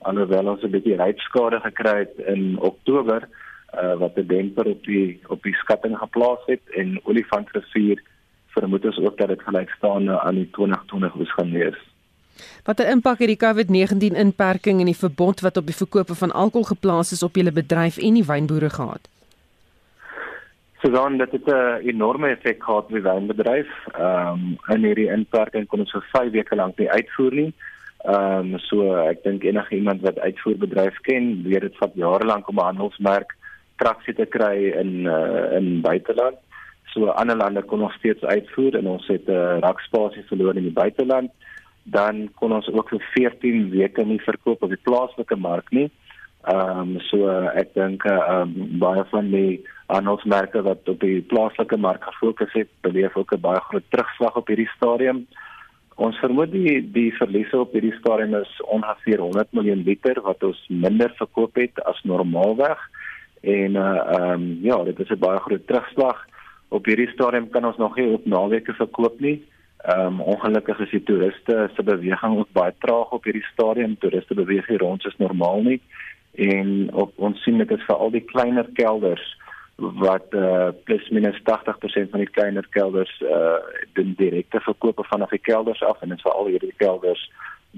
Alhoewel ons 'n bietjie rypskade gekry het in Oktober uh wat 'n demper op die op die skatting geplaas het en Olifantrivier vermoed ons ook dat dit gelyk staan aan die 2020 moes gaan wees. Watter impak het die COVID-19 inperking en die verbod wat op die verkope van alkohol geplaas is op julle bedryf en die wynboere gehad? Sodaan dat dit 'n enorme effek gehad op die wynbedryf. Ehm um, in hierdie inperking kon ons vir 5 weke lank nie uitvoer nie. Ehm um, so ek dink enige iemand wat uitvoerbedryf ken, weet dit vat jare lank om 'n handelsmerk traksie te kry in uh, in buiteland. So ander lande kon nog steeds uitvoer en ons het 'n uh, rakspasie verloor in die buiteland. Dan kon ons ook vir 14 weke nie verkoop op die plaaslike mark nie. Ehm um, so uh, ek dink ehm um, baie van die handelsmerke wat op die plaaslike mark gefokus het, beleef ook 'n baie groot terugslag op hierdie stadium. Ons vermoed die die verliese op hierdie stadium is ongeveer 100 miljoen liter wat ons minder verkoop het as normaalweg. En uh ehm um, ja, dit is 'n baie groot terugslag op hierdie stadium kan ons nog nie op naweke verkoop nie. Ehm um, ongelukkig is die toeriste se beweging ook baie traag op hierdie stadium. Toeriste beweeg nie rond soos normaal nie. En op ons sien dit is vir al die kleiner kelders wat uh, plus minus 80% van die kleiner kelders uh, doen direkte verkope vanaf die kelders af en dit is vir al hierdie kelders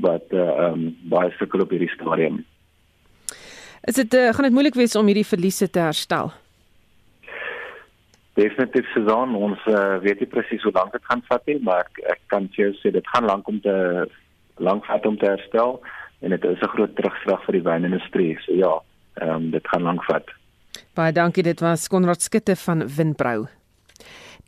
wat uh, um, baie sukkel op hierdie stadium. Is dit uh, gaan dit moeilik wees om hierdie verliese te herstel? Definitief sezon ons uh, weet nie presies hoe lank dit gaan vat nie maar ek, ek kan vir jou sê dit gaan lank om te lank vat om te herstel en dit is 'n groot terugslag vir die wynindustrie. So ja um, dit gaan lank vat. Baie dankie dit was Konrad Skutte van Windbrou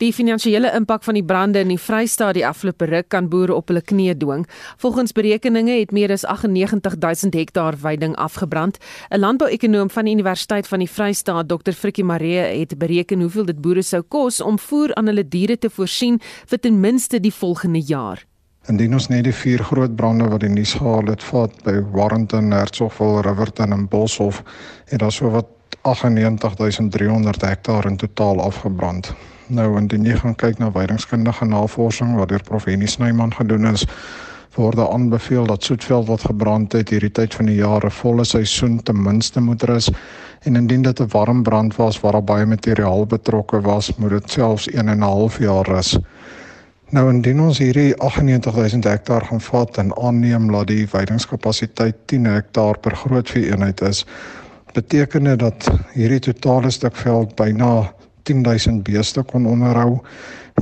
Die finansiële impak van die brande in die Vrystaat die afgelope ruk kan boere op hulle knieë dwing. Volgens berekeninge het meer as 98000 hektaar weiding afgebrand. 'n Landbouekonoom van die Universiteit van die Vrystaat, Dr. Frikkie Maree, het bereken hoeveel dit boere sou kos om voer aan hulle diere te voorsien vir ten minste die volgende jaar. Indien ons net die vier groot brande wat die nuus gehaal het, vat by Warrenton, Hertsgville, Riverton en Boshoff, het daar so wat 98300 hektaar in totaal afgebrand. Nou indien jy gaan kyk na weidingskundige navorsing wat deur Prof Henny Snyman gedoen is, word daar aanbeveel dat soetveld wat gebrand het hierdie tyd van die jaar 'n volle seisoen ten minste moet rus en indien dit 'n warm brand was waar daar baie materiaal betrokke was, moet dit selfs 1 en 'n half jaar rus. Nou indien ons hierdie 98000 hektaar gaan vat en aanneem dat die veidingskapasiteit 10 hektaar per grootvee eenheid is, beteken dit dat hierdie totale stuk veld byna 10000 beeste kon onderhou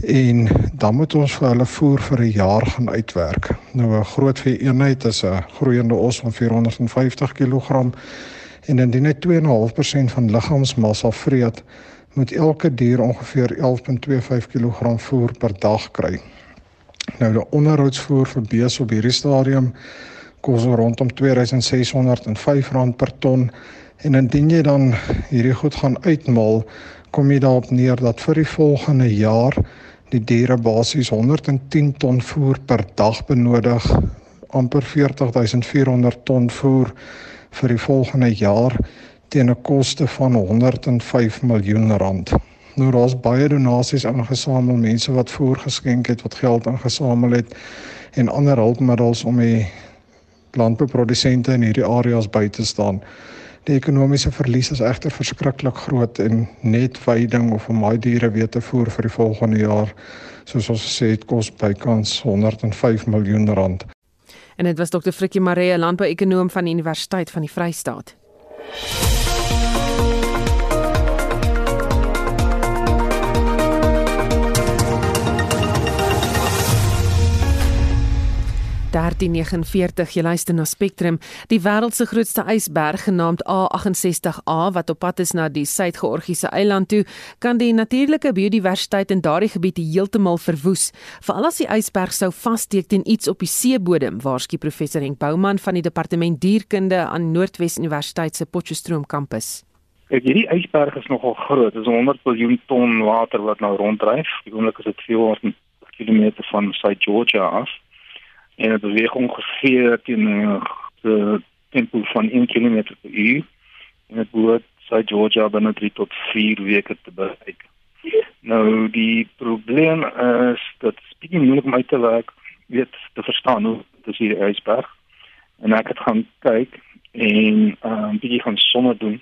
en dan moet ons vir hulle voer vir 'n jaar gaan uitwerk. Nou 'n grootvee eenheid is 'n groeiende os van 450 kg en indien hy 2.5% van liggaamsmassa vreet, moet elke dier ongeveer 11.25 kg voer per dag kry. Nou die onderhoudsvoer vir beeste op hierdie stadium kos rondom R2605 per ton en indien jy dan hierdie goed gaan uitmaal, kom jy daarop neer dat vir die volgende jaar die diere basies 110 ton voer per dag benodig, amper 40400 ton voer vir die volgende jaar teen 'n koste van 105 miljoen rand. Nou daar's baie donasies ingesamel, mense wat voer geskenk het, wat geld ingesamel het en ander hulpmiddels om die landbouprodusente in hierdie areas by te staan. Die ekonomiese verlies is egter verskriklik groot en net veiding of om daai diere weer te voer vir die volgende jaar, soos ons gesê het, kos bykans 105 miljoen rand. En dit was Dr. Frikkie Maree, landbouekonoom van die Universiteit van die Vrystaat. Daar die 49 jy luister na Spectrum, die wêreld se grootste ysberg genaamd A68A wat op pad is na die Suid-Georgiese eiland toe, kan die natuurlike biodiversiteit in daardie gebied heeltemal verwoes. Veral as die ysberg sou vassteek teen iets op die seebodem, waarsku professor Henk Bouman van die departement dierkunde aan Noordwes Universiteit se Potchefstroom kampus. Ek hierdie ysberg is nogal groot. Dit is 100 miljard ton water wat nou ronddryf. Die oomblik is dit 400 km van Suid-Georgia af en het beweeg ongeveer teen 'n uh, tempo van 1 km per uur en dit behoort Suid-Georgia binne 3 tot 4 weke te bereik. Nou die probleem is dat dit moeilik om uit te werk, weet te verstaan hoe dis hier ysberg. En ek het gaan kyk en 'n um, bietjie gaan somme doen.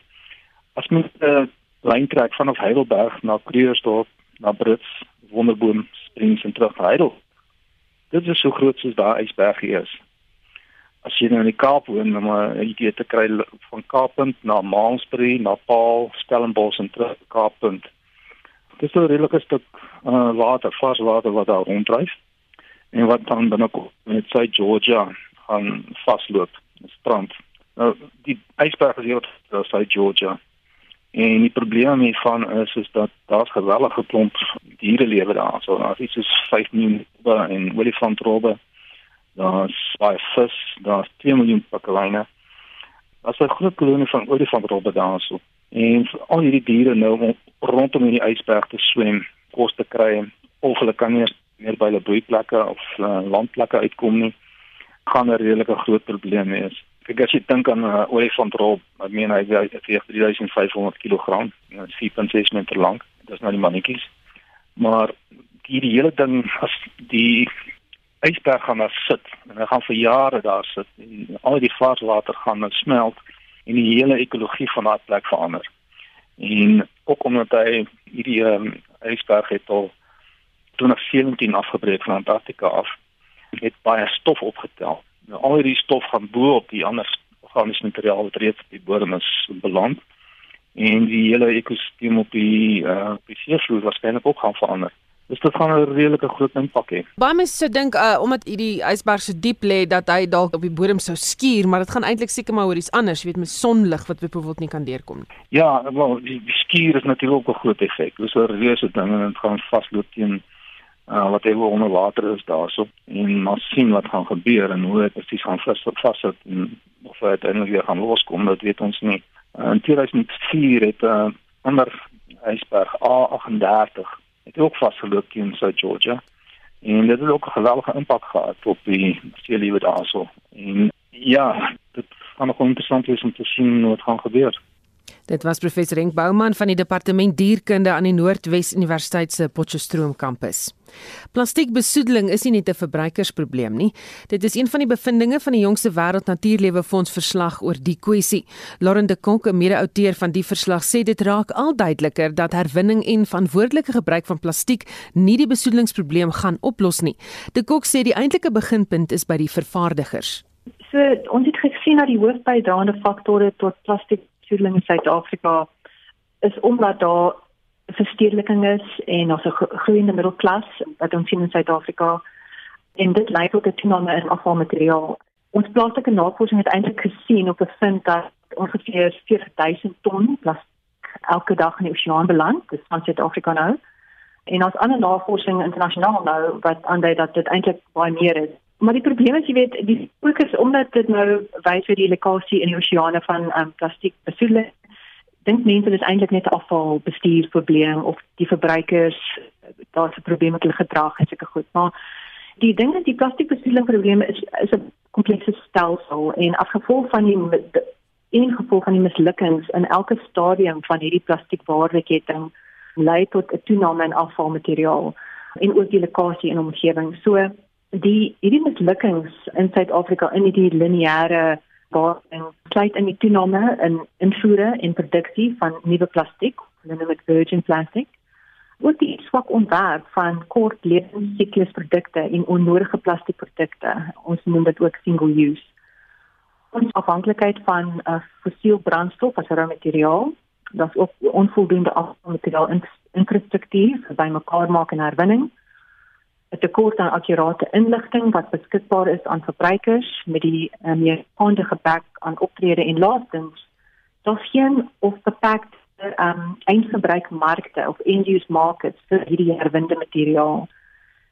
As mens 'n uh, lyn trek vanaf Heidelberg na Krugersdorp, na Brits, Wonderboom Springs en terug na Heidelberg Dit is so groot soos daai ysberg is. As jy nou in die Kaap woon, dan 'n idee te kry van Kaappunt na Maalsbury, na Paul, Stellenbosch en terug Kaappunt. Dit is 'n redelike stuk uh, water, vars water wat daar ronddryf en wat dan binnekom met sy Georgia gaan vasloop, 'n strand. Nou die ysberg is hier op sy Georgia. En die probleem hiervan is is dat daar's gewellige klomp diere lewe daar. So daar's iets soos 5 miljoen en olifantrobbe. Daar's baie vis, daar's 2 miljoen pakkelyne. Daar's 'n groot kolonie van olifantrobbe daar so. En al hierdie diere nou rondom in die ysberg te swem, kos te kry of hulle kan nie meer by hulle broeiplekke of uh, landplekke uitkom nie, gaan 'n redelike groot probleem wees. Kyk as jy dink aan 'n uh, olifantrol, ek meen hy weeg 3500 kg, 4.6 meter lank. Dis nou die mannetjies. Maar die, die hele ding as die ysberg gaan daar sit en hy gaan vir jare daar sit en al die vaarwater gaan nou smelt en die hele ekologie van daardie plek verander. En ook omdat hy hierdie um, ysberg het al 2017 afgebreek van Antarktika af, het baie stof opgetel Nou al hierdie stof gaan bo op die ander organiese materiaal wat reeds op die bodem is beland en die hele ekosisteem op die uh die seevloer waarskynlik ook gaan verander. Dus dit gaan 'n redelike groot impak hê. Baie mense sou dink uh omdat hierdie ysberg so diep lê dat hy dalk op die bodem sou skuur, maar dit gaan eintlik seker maar oor iets anders, weet met sonlig wat byvoorbeeld nie kan deurkom nie. Ja, wel die, die skuur is natuurlik ook 'n groot effek. Dis 'n reuse ding en dit gaan vasloop teen uh, wat ewe onder water is daarso en maar sien wat gaan gebeur en hoe dit presies gaan vassit en of dit uiteindelik weer gaan loskom dat weet ons nie. Uh, in 2004 het 'n uh, ander ysberg A38 het ook vasgeloop teen South Georgia en dit het ook 'n geweldige impak gehad op die seelewe daarso. En ja, dit gaan nog interessant wees om te sien wat gaan gebeur. Dit was professor Henk Bouman van die departement dierkunde aan die Noordwes Universiteit se Potchefstroom kampus. Plastiekbesoedeling is nie net 'n verbruikersprobleem nie. Dit is een van die bevindinge van die jongste Wêreld Natuurlewe Fonds verslag oor die kwessie. Lauren de Konk, 'n mede-outeur van die verslag, sê dit raak al duideliker dat herwinning en verantwoordelike gebruik van plastiek nie die besoedelingsprobleem gaan oplos nie. De Konk sê die eintlike beginpunt is by die vervaardigers. So ons het gesien dat die hoofbydraende faktore tot plastiek besoedeling in Suid-Afrika is omdat daar verstedeliking is en ons 'n groeiende middelklas wat ons sien in Suid-Afrika en dit lei tot 'n toename in afvalmateriaal. Ons plaaslike navorsing het eintlik gesien op bevind dat ongeveer 40000 ton plastiek elke dag in die oseaan beland, dis van Suid-Afrika nou. En ons ander navorsing internasionaal nou wat aandui dat dit eintlik baie meer is. Maar die probleem is jy weet die fokus omdat dit nou wys vir die lekkasie in die oseane van um, plastiek besoedeling dink mense dis eintlik net 'n afvalbestuurprobleem of die verbruikers daar's 'n probleem met hulle gedrag en sulke goed. Maar die ding is die plastiekbestuurling probleem is is 'n komplekse stelsel en afgevolg van die een gevolg van die mislukkings in elke stadium van hierdie plastiekwaardeketting lei tot 'n toename in afvalmateriaal en ook die lekkasie in omgewing. So die hierdie mislukkings in Suid-Afrika in die lineêre waarin sluit in die toename in invoere en produksie van nuwe plastiek, hulle noem dit virgin plastic. Ook die swak ontwerp van kort lewensiklusprodukte en onnodige plastiekprodukte. Ons noem dit ook single use. Ons afhanklikheid van uh, fossiel brandstof as rou materiaal, dat ook onvoldoende afvalmateriaal infrastruktuur vir bymekaar maak en herwinning 'n tekort aan akkurate inligting wat beskikbaar is aan verbruikers met die uh, meer handige gebak aan optrede en laastens daar's geen of beperkte um, eindgebruikmarkte of end-use markets vir hierdie herwinde materiaal.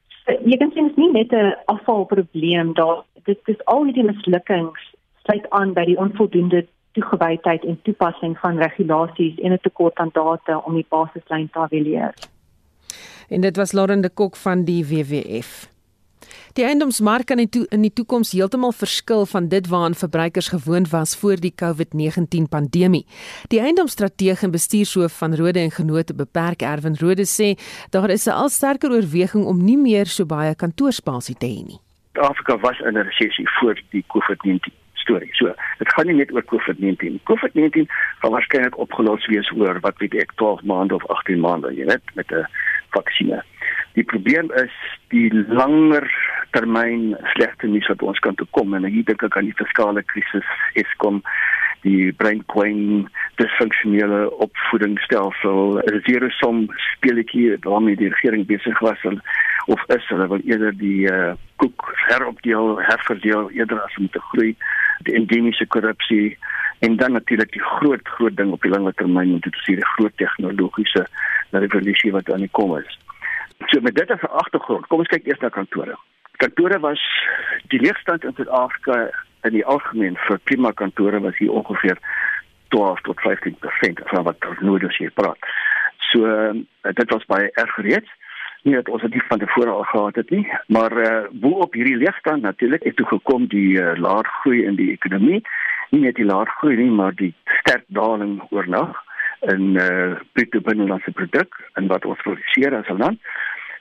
So, jy kan sien dit is nie net 'n afvalprobleem daar. Dit is al hierdie mislukkings sluit aan by die onvoldoende toegewydheid en toepassing van regulasies en 'n tekort aan data om die basislyn te evalueer en dit was Lauren de Kok van die WWF. Die eiendomsmark kan in, to in die toekoms heeltemal verskil van dit waaraan verbruikers gewoond was voor die COVID-19 pandemie. Die eiendomsstrateeg en bestuurshoof van Rode en Genote Beperk Erwin Rode sê daar is 'n al sterker oorweging om nie meer so baie kantoorspasie te hê nie. Afrika was in 'n resessie voor die COVID-19 storie. So, dit gaan nie net oor COVID-19. COVID-19 gaan waarskynlik opgelos wees oor wat weet ek 12 maande of 18 maande, jy weet, met 'n vaksines. Die probleem is die langer termyn slegte nuus wat ons kan toe kom en hier dink ek aan die fiskale krisis, Eskom, die breinkwyn, disfunksionele opvoedingsstelsel, zero som speletjie waarmee die regering besig was of is hulle wil eerder die uh, koek heropdeel, herverdeel eerder as om te groei, die endemiese korrupsie en dan natuurlik die groot groot ding op die lange termyn moet dit sê die groot tegnologiese revolusie wat aan die kom is. So met dit as 'n agtergrond, kom ons kyk eers na kantore. Kantore was die leegstand in Suid-Afrika in die algemeen vir prima kantore was hier ongeveer 12 tot 15% van wat ons nou dus hier praat. So uh, dit was baie erg reeds nie dat ons dit van tevore al gehad het nie, maar uh, eh, bo op hierdie leegstand natuurlik het toe gekom die uh, laer groei in die ekonomie, nie net die laer groei nie, maar die sterk daling oornag in eh uh, bruto binnelandse produk en wat ons produseer as 'n land.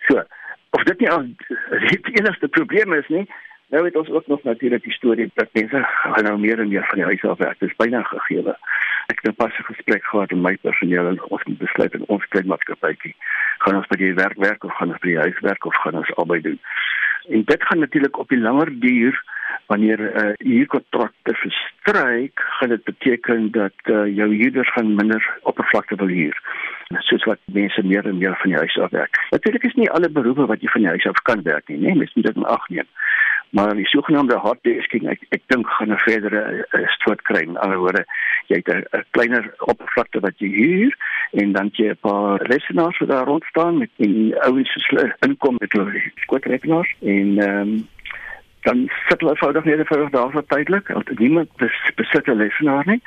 So, of dit nie al die enigste probleem is nie, nou het ons ook nog natuurlik die storie dat mense gaan nou meer en meer van die huis af werk. Dit is byna gegee. Ek het pas 'n gesprek gehad met my personeel en ons het besluit in ons klein maatskappytjie gaan ons by die werk werk of gaan ons by die huis werk of gaan ons albei doen. En dit gaan natuurlik op die langer duur wanneer 'n uh, huurkontrakte verstryk, gaan dit beteken dat uh, jou huurders gaan minder oppervlakte wil huur. Soos wat mense meer en meer van die huis af werk. Natuurlik is nie alle beroepe wat jy van die huis af kan werk nie, nee, mens moet dit in ag neem. Maar die sogenaamde hot desking, ek ek dink gaan 'n verdere uh, stoot kry. In ander woorde, jy het 'n kleiner oppervlakte wat jy huur en dan jy 'n paar rekenaars wat daar rond staan met die ouens se inkom met hulle skootrekenaars en ehm um, dan sit hulle eenvoudig net vir daar vir tydelik want niemand besit 'n lesenaar nie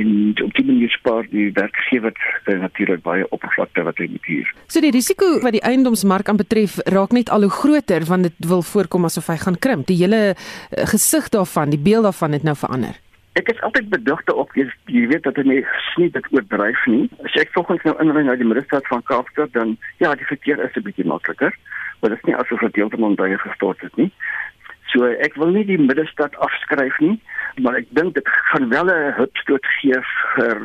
en op die manier spaar die werkgewer natuurlik baie oppervlakte wat hy moet hier. So die risiko wat die eiendomsmark aan betref raak net al hoe groter want dit wil voorkom asof hy gaan krimp. Die hele uh, gesig daarvan, die beeld daarvan het nou verander. Ek is altyd bedigte op jy, jy weet dat hy nie dit oordryf nie. As ek volgens nou inry na die middestad van Kaapstad dan ja, die verkeer is 'n bietjie makliker, maar dit is nie asof dit heeltemal baie gestort het nie. So ek wil nie die middestad afskryf nie, maar ek dink dit gaan wel 'n hupstoot gee vir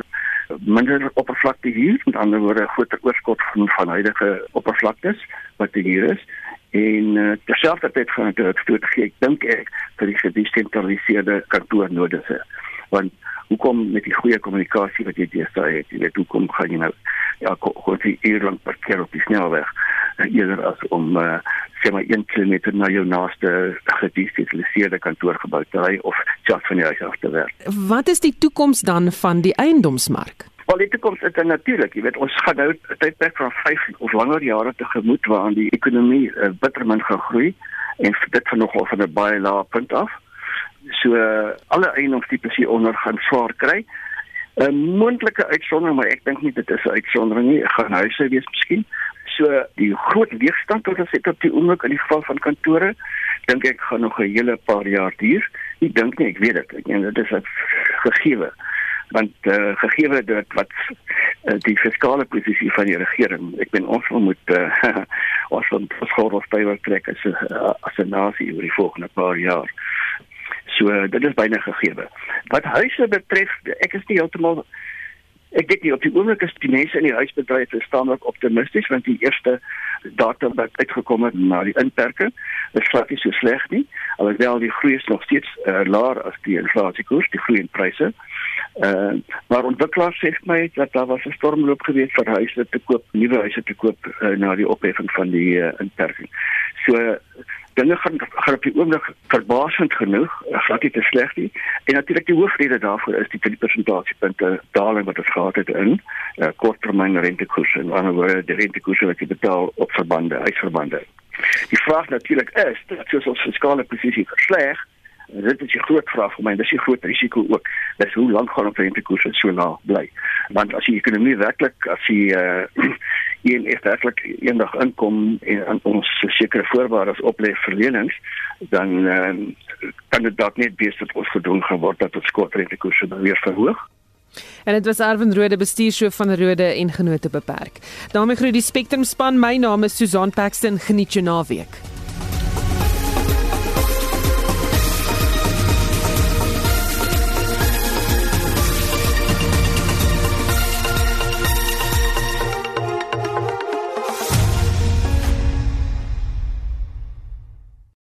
minder oppervlakte hier, met ander woorde groter oorskot van van huidige oppervlaktes wat hier is. En uh, terselfdertyd gaan dit hupstoot gee. Ek dink ek vir die gedesentraliseerde kantoornodes want hoekom met die goeie kommunikasie wat jy deesdae het, jy weet hoekom gaan jy nou ja kon jy eerlang parkeer op die snelweg eerder as om uh, sê maar 1 km na jou naaste gedesentraliseerde kantoorgebou te ry of selfs van die huis af te werk. Wat is die toekoms dan van die eiendomsmark? Politiek is dit natuurlik, jy weet ons gaan nou 'n tydperk van 5 of langer jare tegemoet waarin die ekonomie uh, bittermin gaan groei en dit van nogal van 'n baie lae punt af. So uh, alle eiendomstipes hier onder gaan swaar kry. 'n Moontlike uitsondering, maar ek dink nie dit is 'n uitsondering nie. Gaan huise wees miskien. So die groot leegstand wat ons het op die oomblik in die geval van kantore, dink ek gaan nog 'n hele paar jaar duur. Ek dink nie, ek weet dit. Ek meen dit is 'n gegeewe want uh, gegeewe dit wat uh, die fiskale posisie van die regering ek ben ons moet uh, ons moet ons gordels bywer trek as uh, as 'n nasie oor die volgende paar jaar. So dit is byna gegee. Wat huise betref, ek is nie heeltemal ek dink nie op die oomblik is die mense in die huisbedryf verstandelik optimisties want die eerste data wat uitgekom het na die inperking is glad nie so sleg nie. Alhoewel die groei is nog steeds uh, laer as die inflasiekoers, die groei in pryse. Uh, maar ontwikkelaars sê my dat daar was 'n stormloop geweest vir huise te koop, nuwe huise te koop uh, na die opheffing van die uh, inperking. So dinge gaan gaan op die oomblik verbasend genoeg, glad nie te sleg nie. En natuurlik die hoofrede daarvoor is die 3 persentasiepunte daling wat ons gehad het in uh, korttermyn rentekoerse en ander woorde die rentekoerse wat jy betaal op verbande, huisverbande. Die vraag natuurlik is dat soos ons fiskale posisie versleg, dit is 'n groot vraag vir my, dis 'n groot risiko ook. Dis hoe lank gaan op rentekoerse so laag bly? Want as die ekonomie werklik as die uh, is werklik eendag inkom en aan ons sekere voorwaardes oplê verlenings dan uh, kan dit dalk net wees dat ons gedoen gaan word dat ons skootrentekoerse dan weer verhoog. En dit was Arwen Rode bestuurshoof van Rode en Genote Beperk. daarmee groet die Spectrum span. My naam is Susan Paxton. Geniet jou naweek.